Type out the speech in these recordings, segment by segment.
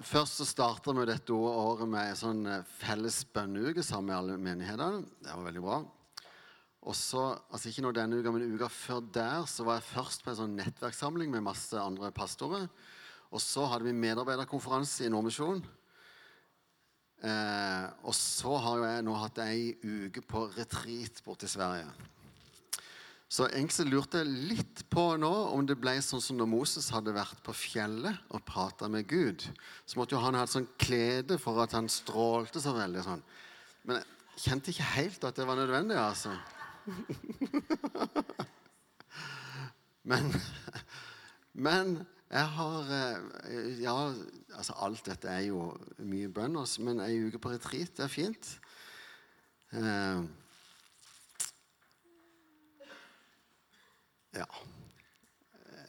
Først så starter vi dette året med en sånn eh, felles bønneuke sammen med alle menighetene. Det var veldig bra. Og så, altså Ikke nå denne uka, men uka før der så var jeg først på en sånn nettverkssamling med masse andre pastorer. Og så hadde vi medarbeiderkonferanse i Nordmisjon. Eh, og så har jeg nå hatt ei uke på retreat borte i Sverige. Så egentlig lurte jeg litt på nå om det ble sånn som når Moses hadde vært på fjellet og prata med Gud. Så måtte jo han ha et sånn klede for at han strålte så veldig sånn. Men jeg kjente ikke helt at det var nødvendig, altså. men, men jeg har eh, Ja, altså alt dette er jo mye bønn, altså, men ei uke på retreat, er fint. Eh, Ja.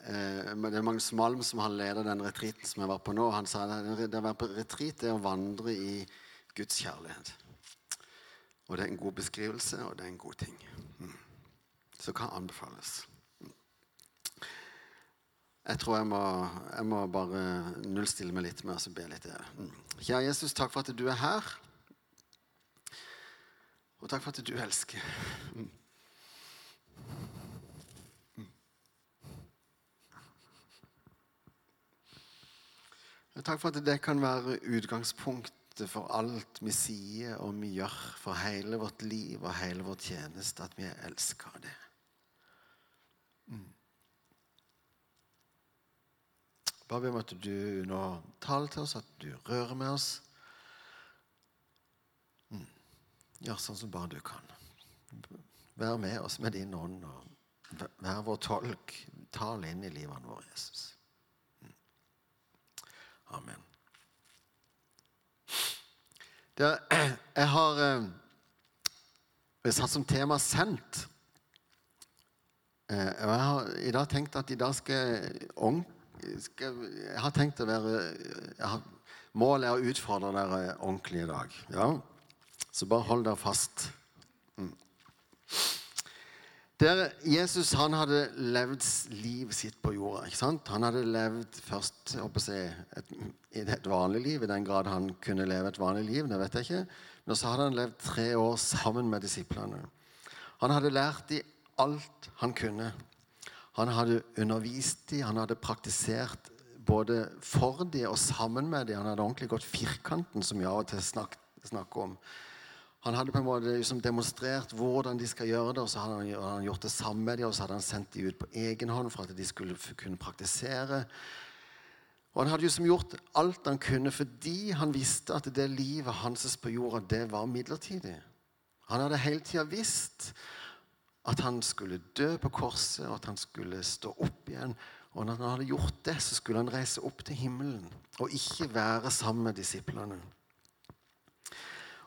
Eh, men det er Magnus Malm som har ledet den retreaten som jeg var på nå. Han sa at det å være på retreat er å vandre i Guds kjærlighet. Og det er en god beskrivelse, og det er en god ting. Mm. Så kan anbefales. Mm. Jeg tror jeg må, jeg må bare nullstille meg litt med å be litt. Mm. Kjære Jesus, takk for at du er her. Og takk for at du elsker. Takk for at det kan være utgangspunktet for alt vi sier og vi gjør for hele vårt liv og hele vår tjeneste, at vi elsker det. Mm. Bare be om at du nå taler til oss, at du rører med oss. Mm. Gjør sånn som bare du kan. Vær med oss med din ånd, og vær vår tolk. Tal inn i livene våre, Jesus. Amen. Det, jeg har eh, satt som tema 'sendt'. Eh, jeg har i dag tenkt at i dag skal, skal Jeg har tenkt å være har, Målet er å utfordre dere ordentlig i dag. Ja? Så bare hold dere fast. Mm. Der Jesus han hadde levd livet sitt på jorda. ikke sant? Han hadde levd først jeg, et, et, vanlig liv, i den grad han kunne leve et vanlig liv. det vet jeg ikke. Men så hadde han levd tre år sammen med disiplene. Han hadde lært dem alt han kunne. Han hadde undervist dem, han hadde praktisert både for dem og sammen med dem. Han hadde ordentlig gått firkanten, som vi av og til snakker snakk om. Han hadde på en måte liksom demonstrert hvordan de skal gjøre det, og så hadde han, gjort det samme med dem, og så hadde han sendt dem ut på egen hånd for at de skulle kunne praktisere. Og Han hadde liksom gjort alt han kunne fordi han visste at det livet hans på jorda det var midlertidig. Han hadde hele tida visst at han skulle dø på korset, og at han skulle stå opp igjen. Og når han hadde gjort det, så skulle han reise opp til himmelen og ikke være sammen med disiplene.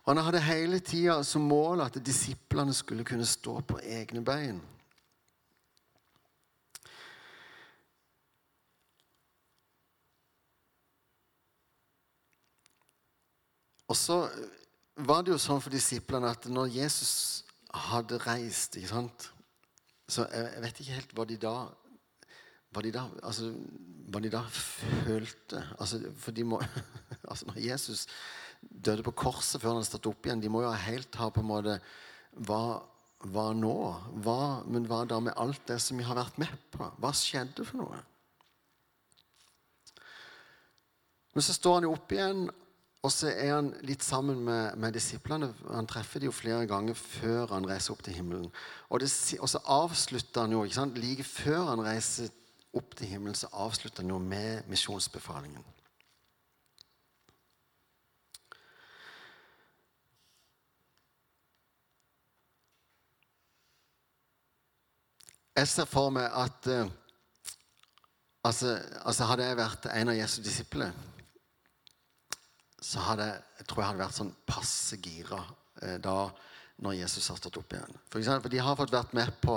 Han hadde hele tida som mål at disiplene skulle kunne stå på egne bein. Og så var det jo sånn for disiplene at når Jesus hadde reist ikke sant? Så jeg vet ikke helt hva de da hva de da, altså, hva de da følte. Altså, for de må, altså Når Jesus døde på korset før han hadde stått opp igjen. De må jo helt ha på en måte Hva, hva nå? Hva, men hva da med alt det som vi har vært med på? Hva skjedde for noe? Men så står han jo opp igjen, og så er han litt sammen med, med disiplene. Han treffer de jo flere ganger før han reiser opp til himmelen. Og, det, og så avslutter han jo, ikke sant? like før han reiser opp til himmelen, så avslutter han jo med misjonsbefalingen. Jeg ser for meg at uh, altså, altså, Hadde jeg vært en av Jesu disipler, så hadde jeg tror jeg hadde vært sånn passe gira uh, da når Jesus har stått opp igjen. For eksempel, de har fått vært med på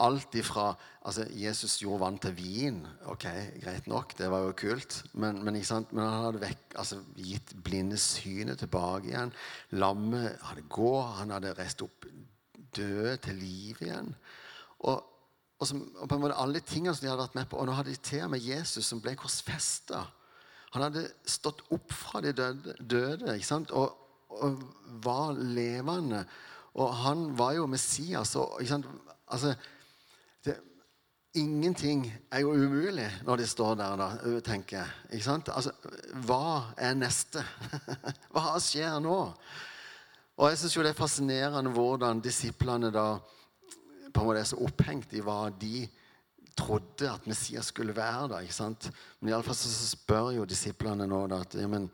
alt ifra altså Jesus gjorde vann til vin. Ok, greit nok, det var jo kult. Men, men, men han hadde vekk, altså, gitt blinde synet tilbake igjen. Lammet hadde gå. Han hadde reist opp døde til liv igjen. Og og, som, og, på en måte alle tingene som de hadde vært med på. Og nå hadde de til og med Jesus som ble korsfesta. Han hadde stått opp fra de døde, døde ikke sant? Og, og var levende. Og han var jo Messias. Og, ikke sant? Altså, det, ingenting er jo umulig når de står der, da, tenker jeg. Ikke sant? Altså, hva er neste? hva skjer nå? Og jeg syns det er fascinerende hvordan disiplene da på en måte er så opphengt i hva de trodde at Messias skulle være. da, ikke sant? Men iallfall så spør jo disiplene nå da, at ja, men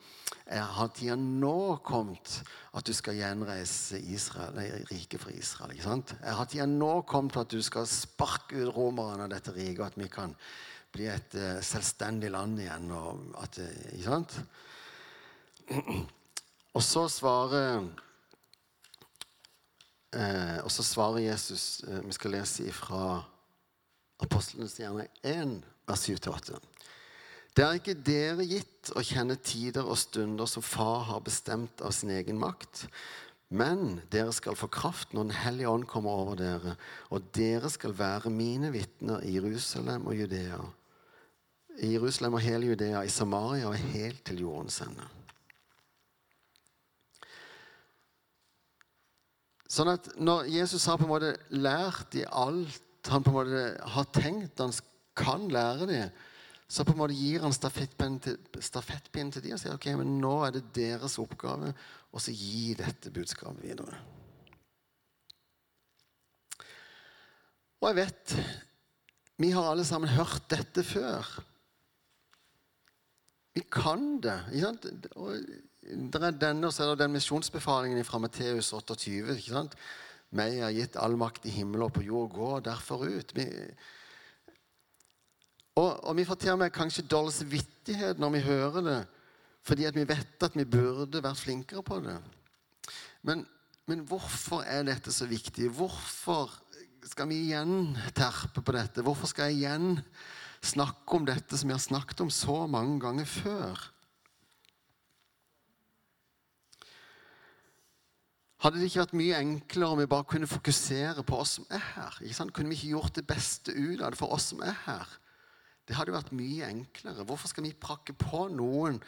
har tida nå kommet at du skal gjenreise Israel, riket for Israel? ikke sant? Har tida nå kommet at du skal sparke ut romerne av dette riket, og at vi kan bli et uh, selvstendig land igjen? Og at, ikke sant? Og så svarer uh, og så svarer Jesus Vi skal lese ifra Apostlenes gjerne 1, vers 7-8. Det er ikke dere gitt å kjenne tider og stunder som Far har bestemt av sin egen makt. Men dere skal få kraft når Den hellige ånd kommer over dere, og dere skal være mine vitner i Jerusalem og Judea. I Jerusalem og hele Judea, i Samaria og helt til jordens ende. Sånn at når Jesus har på en måte lært i alt han på en måte har tenkt han kan lære dem, så på en måte gir han stafettpinnen til, stafettpinnen til dem og sier ok, men nå er det deres oppgave å gi dette budskapet videre. Og jeg vet Vi har alle sammen hørt dette før. Vi kan det. ikke sant? Og det er denne, så er det den misjonsbefalingen fra Matteus 28. ikke sant? Meg er gitt all makt i himmel og på jord. Gå derfor ut. Vi, og, og, vi får til og kanskje dårlig samvittighet når vi hører det, fordi vi vet at vi burde vært flinkere på det. Men, men hvorfor er dette så viktig? Hvorfor skal vi igjen terpe på dette? Hvorfor skal jeg igjen snakke om dette som vi har snakket om så mange ganger før? Hadde det ikke vært mye enklere om vi bare kunne fokusere på oss som er her? Ikke sant? Kunne vi ikke gjort det beste ut av det for oss som er her? Det hadde jo vært mye enklere. Hvorfor skal vi prakke på noen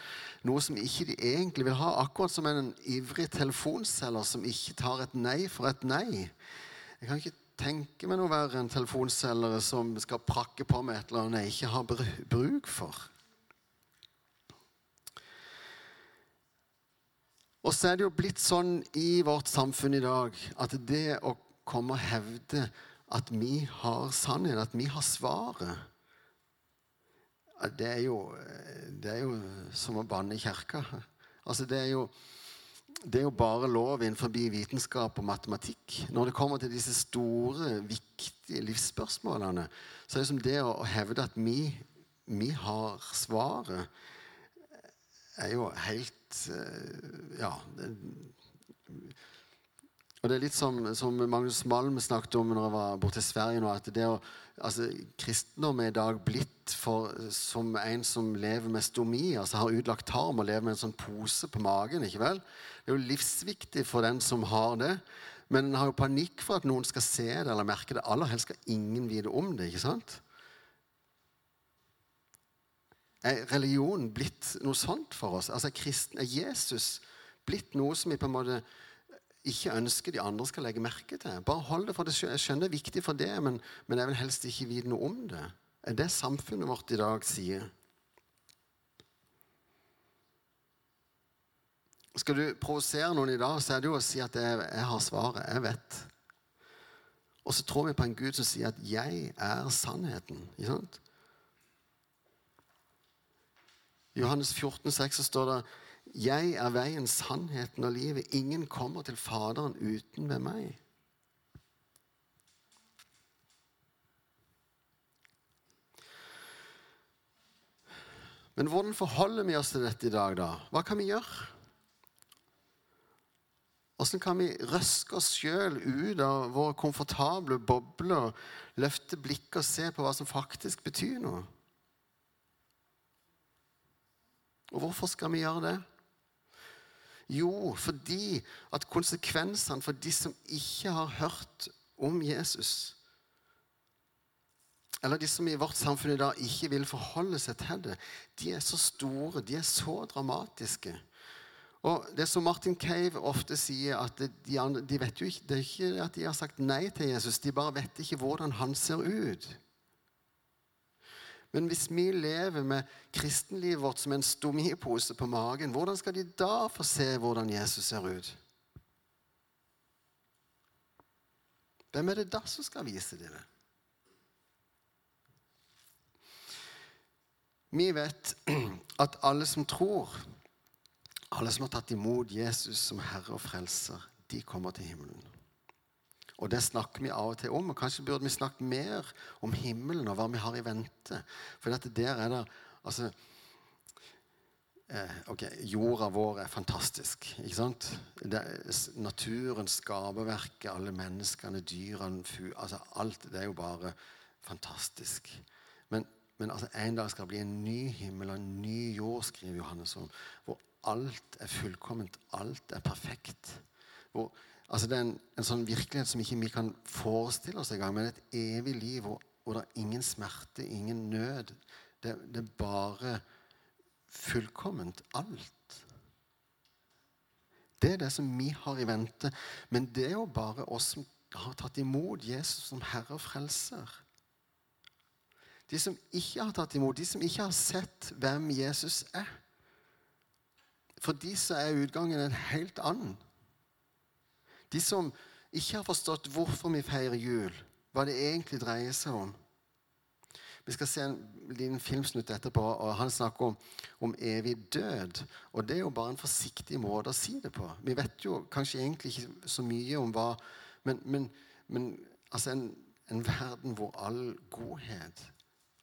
noe som ikke de egentlig vil ha? Akkurat som en ivrig telefonselger som ikke tar et nei for et nei. Jeg kan ikke tenke meg noe verre enn telefonselgere som skal prakke på med et eller annet jeg ikke har bruk for. Og så er det jo blitt sånn i vårt samfunn i dag at det å komme og hevde at vi har sannhet, at vi har svaret det er, jo, det er jo som å banne i kirka. Altså, det er jo det er jo bare lov innenfor vitenskap og matematikk. Når det kommer til disse store, viktige livsspørsmålene, så er det som det å hevde at vi, vi har svaret, er jo helt Eh, ja, og det er litt som, som, Magnus Malm snakket om når jeg var borte i Sverige nå, at det å, altså, kristendom er i dag blitt for, som en som lever med stomi, altså har utlagt tarm og lever med en sånn pose på magen. ikke vel? Det er jo livsviktig for den som har det. Men en har jo panikk for at noen skal se det eller merke det. Aller helst skal ingen vite om det. ikke sant? Er religion blitt noe sånt for oss? Altså, kristen, Er Jesus blitt noe som vi på en måte ikke ønsker de andre skal legge merke til? Bare hold det for det. Jeg skjønner det er viktig for det, men, men jeg vil helst ikke vite noe om det. Er det samfunnet vårt i dag sier? Skal du provosere noen i dag, så er det jo å si at jeg, jeg har svaret. Jeg vet. Og så tror vi på en Gud som sier at 'jeg er sannheten'. Ikke sant? I Johannes 14, 6 så står det Jeg er veien, sannheten og livet. Ingen kommer til Faderen uten ved meg. Men hvordan forholder vi oss til dette i dag, da? Hva kan vi gjøre? Hvordan kan vi røske oss sjøl ut av våre komfortable bobler, løfte blikket og se på hva som faktisk betyr noe? Og hvorfor skal vi gjøre det? Jo, fordi at konsekvensene for de som ikke har hørt om Jesus, eller de som i vårt samfunn i dag ikke vil forholde seg til det, de er så store, de er så dramatiske. Og det som Martin Cave ofte sier, at de, andre, de vet jo ikke, det er ikke at de har sagt nei til Jesus, de bare vet ikke hvordan han ser ut. Men hvis vi lever med kristenlivet vårt som en stomipose på magen, hvordan skal de da få se hvordan Jesus ser ut? Hvem er det da som skal vise dem det? Vi vet at alle som tror, alle som har tatt imot Jesus som Herre og Frelser, de kommer til himmelen. Og det snakker vi av og til om. og Kanskje burde vi snakke mer om himmelen og hva vi har i vente. For dette der er det altså, eh, ok, Jorda vår er fantastisk. ikke sant? Er, naturen, skaperverket, alle menneskene, dyrene, altså alt. Det er jo bare fantastisk. Men men altså, en dag skal det bli en ny himmel og en ny jord, skriver Johannes om. Hvor alt er fullkomment, alt er perfekt. Hvor, altså det er en, en, sånn virkelighet som ikke vi kan forestille oss engang. Men et evig liv hvor, hvor, det er ingen smerte, ingen nød. Det, det er bare fullkomment alt. Det er det som vi har i vente. Men det er jo bare oss som har tatt imot Jesus som Herre og Frelser. De som ikke har tatt imot, de som ikke har sett hvem Jesus er. For de så er utgangen en helt annen. De som ikke har forstått hvorfor vi feirer jul, hva det egentlig dreier seg om. Vi skal se en liten filmsnutt etterpå, og han snakker om, om, evig død. Og det er jo bare en forsiktig måte å si det på. Vi vet jo kanskje egentlig ikke så mye om hva Men, men, men altså en, en verden hvor all godhet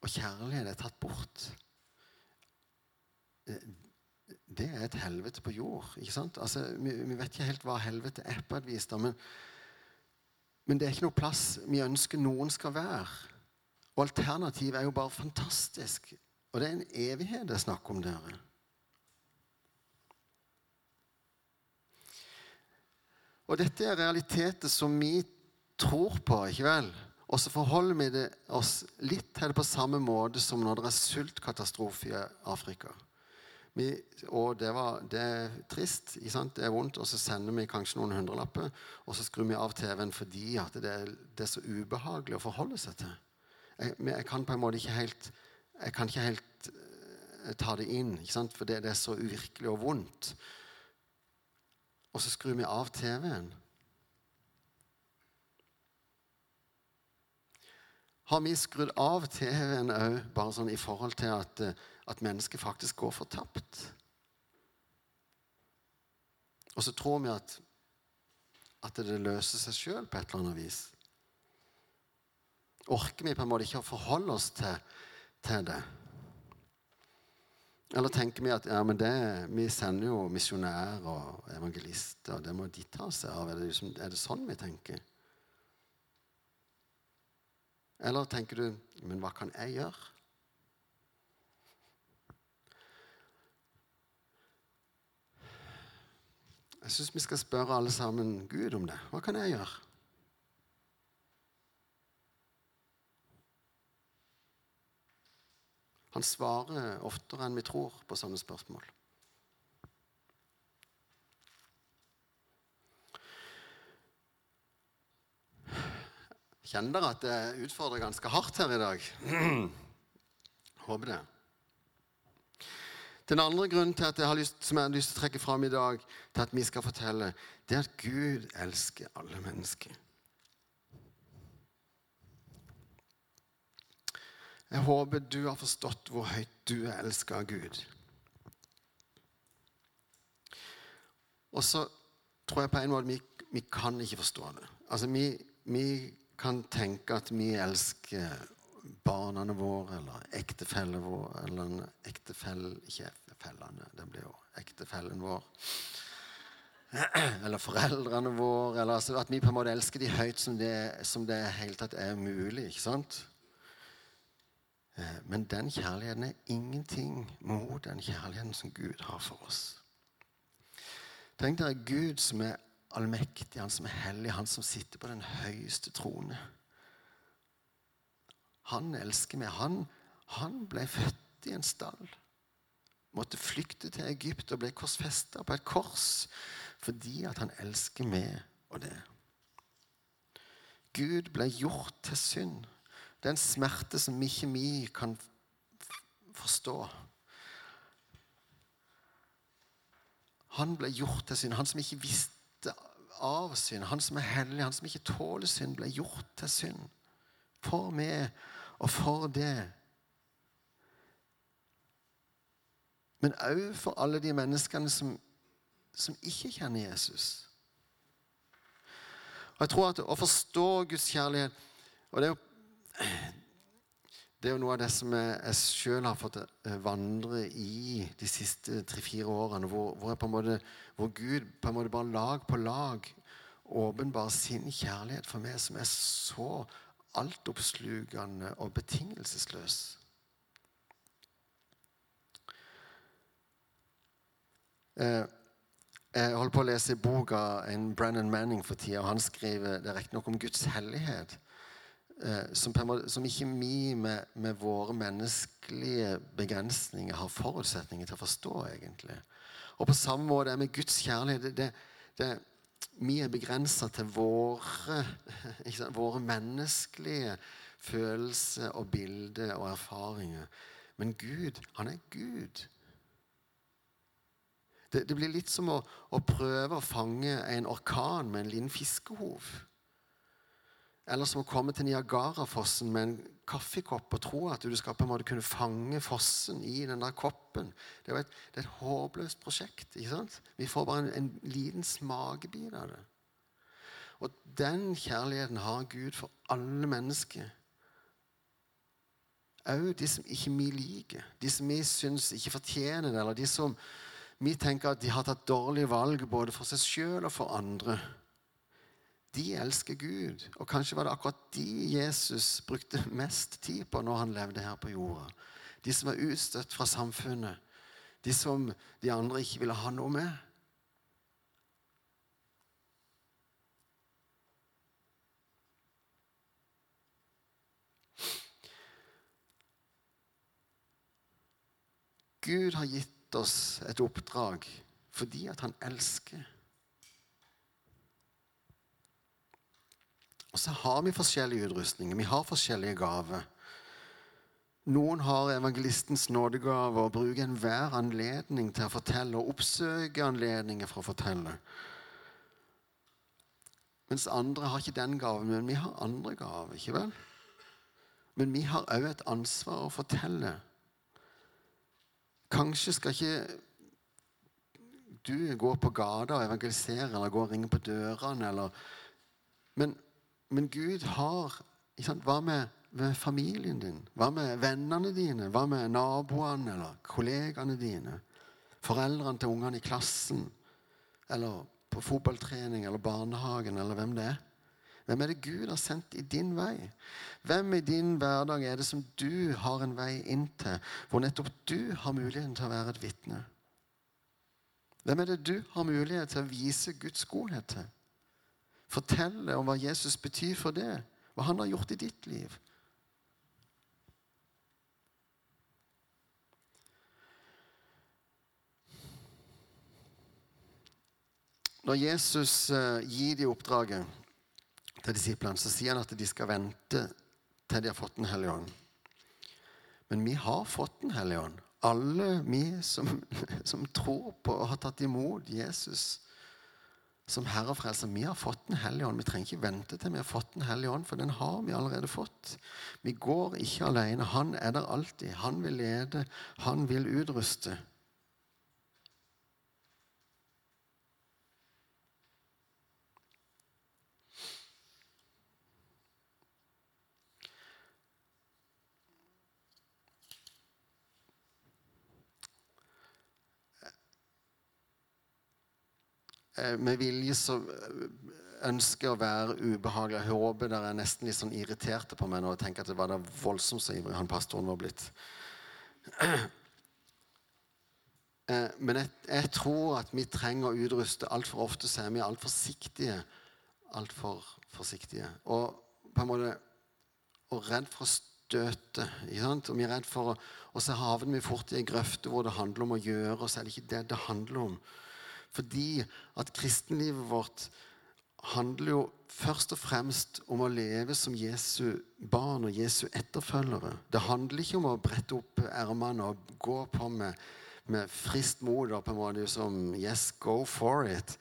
og kjærlighet er tatt bort. Det er et helvete på jord. ikke sant? Altså, vi, vi, vet ikke helt hva helvete er på et vis, da, men, men det er ikke noe plass vi ønsker noen skal være. Og alternativet er jo bare fantastisk. Og det er en evighet det er snakk om dere. Og dette er realiteter som vi tror på, ikke vel? Og så forholder vi oss litt til det på samme måte som når det er sultkatastrofe i Afrika. Vi, og det, var, det, er trist, det er vondt, og så sender vi kanskje noen hundrelapper. Og så skrur vi av TV-en fordi det er, det, er, så ubehagelig å forholde seg til. Jeg, jeg, kan på en måte ikke helt Jeg kan ikke helt uh, ta det inn, for det, det er så uvirkelig og vondt. Og så skrur vi av TV-en. har vi skrudd av TV-en òg, bare sånn i forhold til at, eh, at mennesket faktisk går fortapt. Og så tror vi at, at det løser seg sjøl på et eller annet vis. Orker vi på en måte ikke å forholde oss til, til det? Eller tenker vi at ja, det, vi sender jo misjonærer og evangelister, og det må de ta seg av? Er det, liksom, er det sånn vi tenker? Eller tenker du Men hva kan jeg gjøre? Jeg syns vi skal spørre alle sammen Gud om det. Hva kan jeg gjøre? Han svarer oftere enn vi tror på sånne spørsmål. Kjenner dere at det utfordrer ganske hardt her i dag? Håper det. Den andre grunnen til at jeg har lyst, som jeg har lyst til å trekke fram i dag, til at vi skal fortelle, det er at Gud elsker alle mennesker. Jeg håper du har forstått hvor høyt du er elska av Gud. Og så tror jeg på en måte vi, vi kan ikke forstå det. Altså, vi, vi kan tenke at vi elsker barna våre eller ektefellen vår eller en ektefelle Ikke fellene, det blir jo ektefellen vår. Eller foreldrene våre. Eller altså at vi på en måte elsker de høyt som det, som det helt tatt er mulig. ikke sant? Eh, men den kjærligheten er ingenting mot den kjærligheten som Gud har for oss. Tenk dere Gud som er allmektig, han som er hellig, han som sitter på den høyeste trone. Han elsker meg. Han, han ble født i en stall. Måtte flykte til Egypt og ble korsfesta på et kors fordi at han elsker meg og det. Gud ble gjort til synd. Det er en smerte som ikke vi kan forstå. Han ble gjort til synd. Han som ikke visste av synd, han som er hellig, han som ikke tåler synd, ble gjort til synd. For meg og for det. Men òg for alle de menneskene som, som ikke kjenner Jesus. Og jeg tror at Å forstå Guds kjærlighet og det er jo, det er jo noe av det som jeg, jeg sjøl har fått eh, vandre i de siste tre-fire årene, hvor, hvor, måte, hvor, Gud på en måte bare lag på lag åpenbarer sin kjærlighet for meg, som er så altoppslukende og betingelsesløs. Jeg holder på å lese boka en Brennan Manning for tida. Han skriver det riktignok om Guds hellighet. Eh, som, ikke vi med, med, våre menneskelige begrensninger har forutsetninger til å forstå. egentlig. Og på samme måte er med Guds kjærlighet det, det, Vi er begrensa til våre, sant, våre menneskelige følelser og bilder og erfaringer. Men Gud, han er Gud. Det, det blir litt som å, å, prøve å fange en orkan med en liten fiskehov. Eller som å komme til Niagarafossen med en kaffekopp og tro at du skal på en måte kunne fange fossen i den der koppen. Det er et, det er et håpløst prosjekt. ikke sant? Vi får bare en, en liten smakebit av det. Og den kjærligheten har Gud for alle mennesker. Òg de som ikke vi liker, de som vi syns ikke fortjener det, eller de som vi tenker at de har tatt dårlige valg både for seg sjøl og for andre. De elsker Gud. Og kanskje var det akkurat de Jesus brukte mest tid på når han levde her på jorda. De som var utstøtt fra samfunnet. De som de andre ikke ville ha noe med. Gud har gitt oss et oppdrag fordi at han elsker. Og så har vi forskjellige utrustninger. Vi har forskjellige gaver. Noen har evangelistens nådegave og bruker enhver anledning til å fortelle og oppsøke anledninger for å fortelle. Mens andre har ikke den gaven, men vi har andre gaver. ikke vel? Men vi har òg et ansvar å fortelle. Kanskje skal ikke du gå på gata og evangelisere eller gå og ringe på dørene. Eller, men, men, Gud har Hva med, med, familien din? Hva med vennene dine? Hva med naboene eller kollegaene dine? Foreldrene til ungene i klassen? Eller på fotballtrening eller barnehagen, eller hvem det er? Hvem er det Gud har sendt i din vei? Hvem i din hverdag er det som du har en vei inn til, hvor nettopp du har muligheten til å være et vitne? Hvem er det du har mulighet til å vise Guds godhet til? Fortelle om hva Jesus betyr for det, hva han har gjort i ditt liv. Når Jesus uh, gir de oppdraget til disiplene, så sier han at de skal vente til de har fått Den hellige ånd. Men vi har fått Den hellige ånd. Alle vi som, som, tror på og har tatt imot Jesus som Herre og Frelser, vi har fått Den hellige ånd. Vi trenger ikke vente til vi har fått Den hellige ånd, for den har vi allerede fått. Vi går ikke alene. Han er der alltid. Han vil lede. Han vil utruste. Med vilje så eh, ønsker jeg å være ubehagelig. Jeg håper dere er nesten litt sånn irriterte på meg nå og tenker at det var da voldsomt så ivrig han pastoren var blitt. Eh, men jeg, jeg, tror at vi trenger å utruste. Altfor ofte så er vi altfor forsiktige. Altfor forsiktige. Og på en måte og redd for å støte. ikke sant? Og vi er redd for å, og så havner vi fort i ei grøfte hvor det handler om å gjøre, og så er det ikke det det handler om. Fordi at kristenlivet vårt handler jo først og fremst om å leve som Jesu barn og Jesu etterfølgere. Det handler ikke om å brette opp ermene og gå på med, med frist mot og på en måte som Yes, go for it.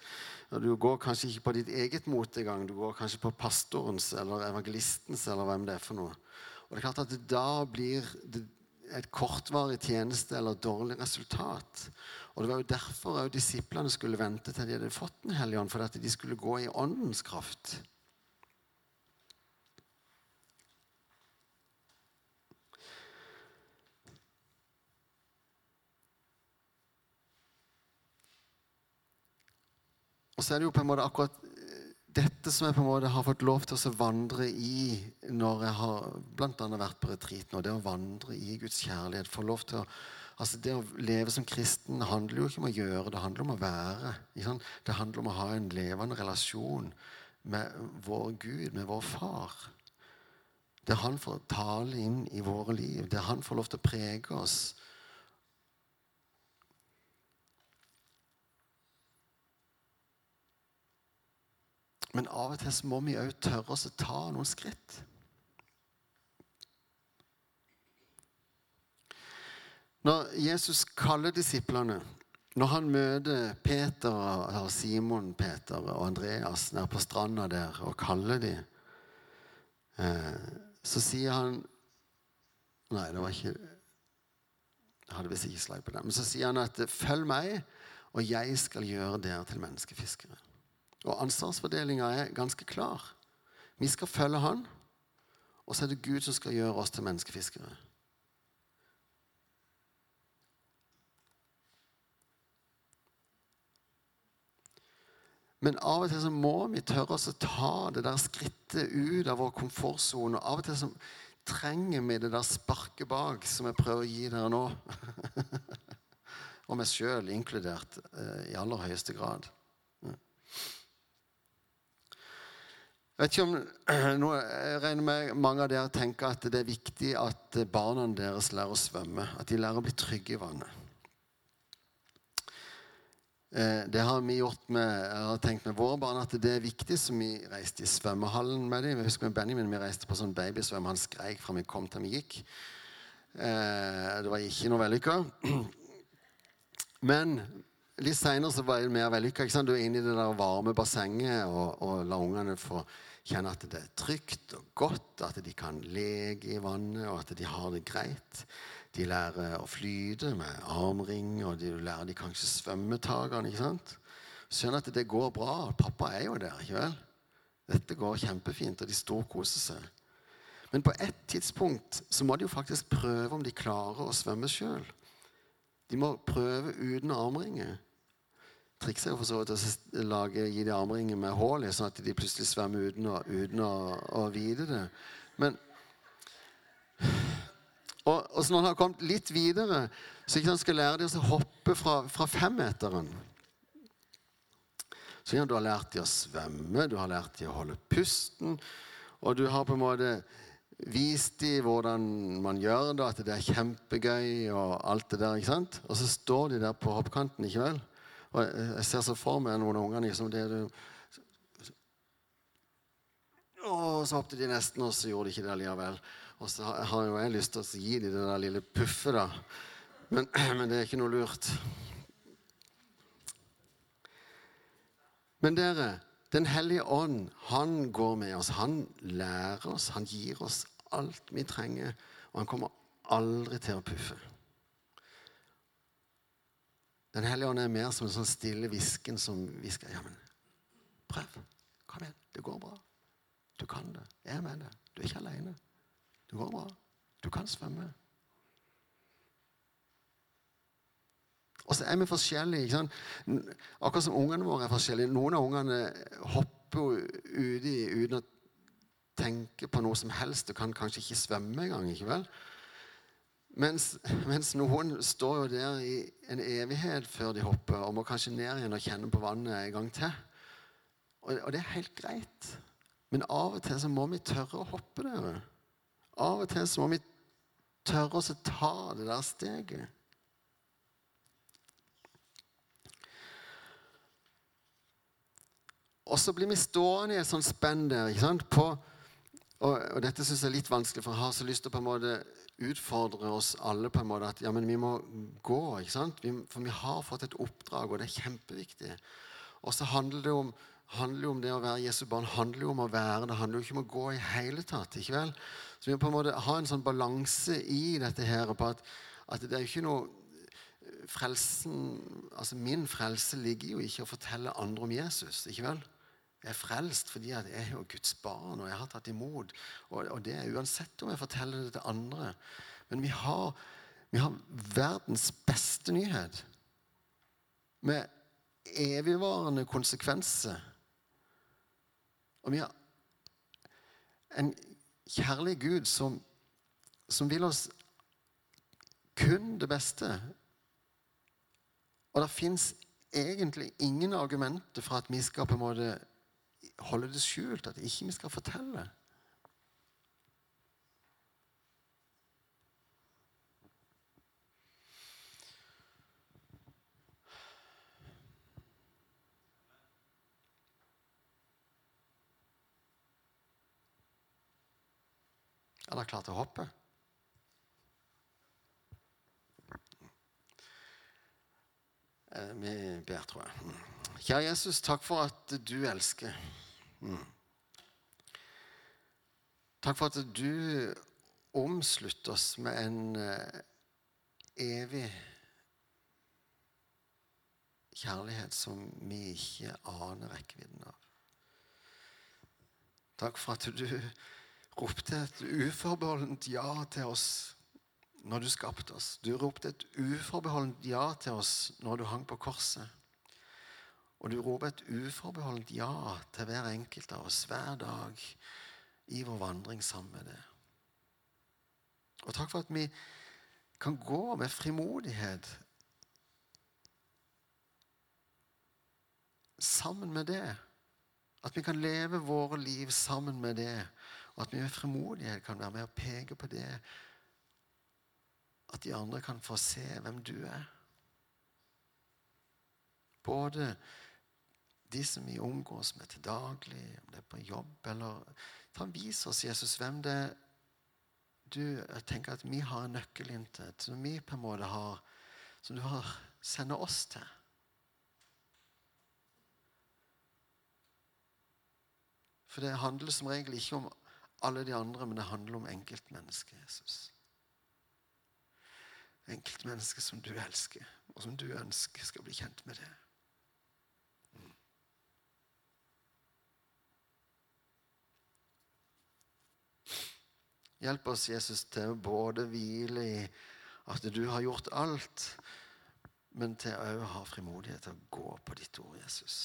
Du går kanskje ikke på ditt eget mot engang. Du går kanskje på pastorens eller evangelistens eller hvem det er for noe. Og det er klart at det da blir det et kortvarig tjeneste eller dårlig resultat. Og Det var jo derfor også disiplene skulle vente til de hadde fått Den hellige ånd, for at de skulle gå i åndens kraft. Og så er det jo på en måte akkurat dette som jeg på en måte har fått lov til å vandre i når jeg har blant annet vært på retreat nå, det å vandre i Guds kjærlighet. Få lov til å Altså Det å leve som kristen handler jo ikke om å gjøre, det handler om å være. Det handler om å ha en levende relasjon med vår Gud, med vår far. Der han får tale inn i våre liv, der han får lov til å prege oss. Men av og til så må vi òg tørre oss å ta noen skritt. Når Jesus kaller disiplene når han møter Peter og Simon Peter og Andreas nede på stranda der og kaller dem, eh, så sier han Nei, det var ikke Jeg hadde visst ikke slag på det. Men så sier han at 'følg meg, og jeg skal gjøre dere til menneskefiskere'. Og ansvarsfordelinga er ganske klar. Vi skal følge han, og så er det Gud som skal gjøre oss til menneskefiskere. Men av og til så må vi tørre oss å ta det der skrittet ut av vår komfortsone. Av og til så trenger vi det der sparket bak som jeg prøver å gi dere nå. og meg sjøl inkludert eh, i aller høyeste grad. Vet ikke om, jeg regner med mange av dere tenker at det er viktig at barna deres lærer å svømme. At de lærer å bli trygge i vannet. Eh, det har vi gjort med, jeg har tenkt med våre barn at det er viktig, så vi reiste i svømmehallen med dem. Jeg husker med Benjamin vi reiste på sånn babysvøm. Han skreik fra vi kom til vi gikk. Eh, det var ikke noe vellykka. Men litt seinere var det mer vellykka. Du er inne i det der varme bassenget og, og la ungene få kjenne at det er trygt og godt, at de kan leke i vannet, og at de har det greit. De lærer å flyte med armring, og de lærer de kanskje svømmetakene. ikke sant? Skjønner at det går bra. Pappa er jo der, ikke vel? Dette går kjempefint, og de storkoser seg. Men på et tidspunkt så må de jo faktisk prøve om de klarer å svømme sjøl. De må prøve uten armringer. Trikset er for så vidt å lage, gi de armringer med hull i, sånn at de plutselig svømmer uten å, uten å, å vite det. Men og, og så når han har kommet litt videre, så ikke han skal lære dem å hoppe fra, fra femmeteren. Så ja, Du har lært dem å svømme, du har lært dem å holde pusten. Og du har på en måte vist dem hvordan man gjør det, at det er kjempegøy og alt det der. ikke sant? Og så står de der på hoppkanten, ikke vel? Og jeg ser så for meg noen av ungene liksom det du Og så hoppet de nesten, og så gjorde de ikke det likevel. Og så har jo jeg lyst til å gi dem det der lille puffet, da. Men, men det er ikke noe lurt. Men dere, Den hellige ånd, han går med oss. Han lærer oss, han gir oss alt vi trenger. Og han kommer aldri til å puffe. Den hellige ånd er mer som en sånn stille hvisken som hvisker Ja, men prøv. Kom igjen. Det går bra. Du kan det. Jeg er med deg. Du er ikke aleine. Det går bra. Du kan svømme. Og så er vi forskjellige. ikke sant? Akkurat som ungene våre er forskjellige. Noen av ungene hopper uti uten å tenke på noe som helst. Du kan kanskje ikke svømme engang. ikke vel? Mens, mens, noen står jo der i en evighet før de hopper, og må kanskje ned igjen og kjenne på vannet en gang til. Og, og det er helt greit. Men av og til så må vi tørre å hoppe der. av og til så må vi tørre å ta det der steget. Og så blir vi stående i et sånt spenn der. ikke sant? På, og, og, dette syns jeg er litt vanskelig, for jeg har så lyst til å på en måte utfordre oss alle på en måte at ja, men vi må gå. ikke sant? Vi, for vi har fått et oppdrag, og det er kjempeviktig. Og så handler det om, handler om det å være Jesu barn handler jo om å være. Det handler jo ikke om å gå i hele tatt. ikke vel? Så vi må på en måte ha en sånn balanse i dette her på at, at det er jo ikke noe Frelsen, altså Min frelse ligger jo ikke i å fortelle andre om Jesus. ikke vel? Jeg er frelst fordi jeg er jo Guds barn, og jeg har tatt imot. Og, og det er uansett om jeg forteller det til andre. Men vi har, vi har verdens beste nyhet. Med evigvarende konsekvenser. Og vi har en kjærlig Gud som, som vil oss kun det beste. Og det fins egentlig ingen argumenter for at vi skal på en måte holde det skjult, at ikke vi skal fortelle. Er klare til å hoppe? Eh, vi ber, tror jeg. Kjære Jesus, takk for at du elsker. Mm. Takk for at du omslutter oss med en uh, evig kjærlighet som vi ikke aner rekkevidden av. Takk for at du ropte et uforbeholdent ja til oss når du skapte oss. Du ropte et uforbeholdent ja til oss når du hang på korset. Og du roper et uforbeholdent ja til hver enkelt av oss hver dag i vår vandring sammen med det. Og takk for at vi kan gå med frimodighet sammen med det. At vi kan leve våre liv sammen med det. Og at vi med frimodighet kan være med og peke på det. At de andre kan få se hvem du er. Både de som vi omgås med til daglig, om det er på jobb eller ta Vis oss, Jesus, hvem det er du tenker at vi har en nøkkel inn til, som vi på en måte har, som du har sender oss til. For det handler som regel ikke om alle de andre, men det handler om enkeltmennesket Jesus. Enkeltmennesket som du elsker, og som du ønsker skal bli kjent med det. Hjelp oss, Jesus, til å både hvile i at du har gjort alt, men til å ha frimodighet til å gå på ditt ord, Jesus.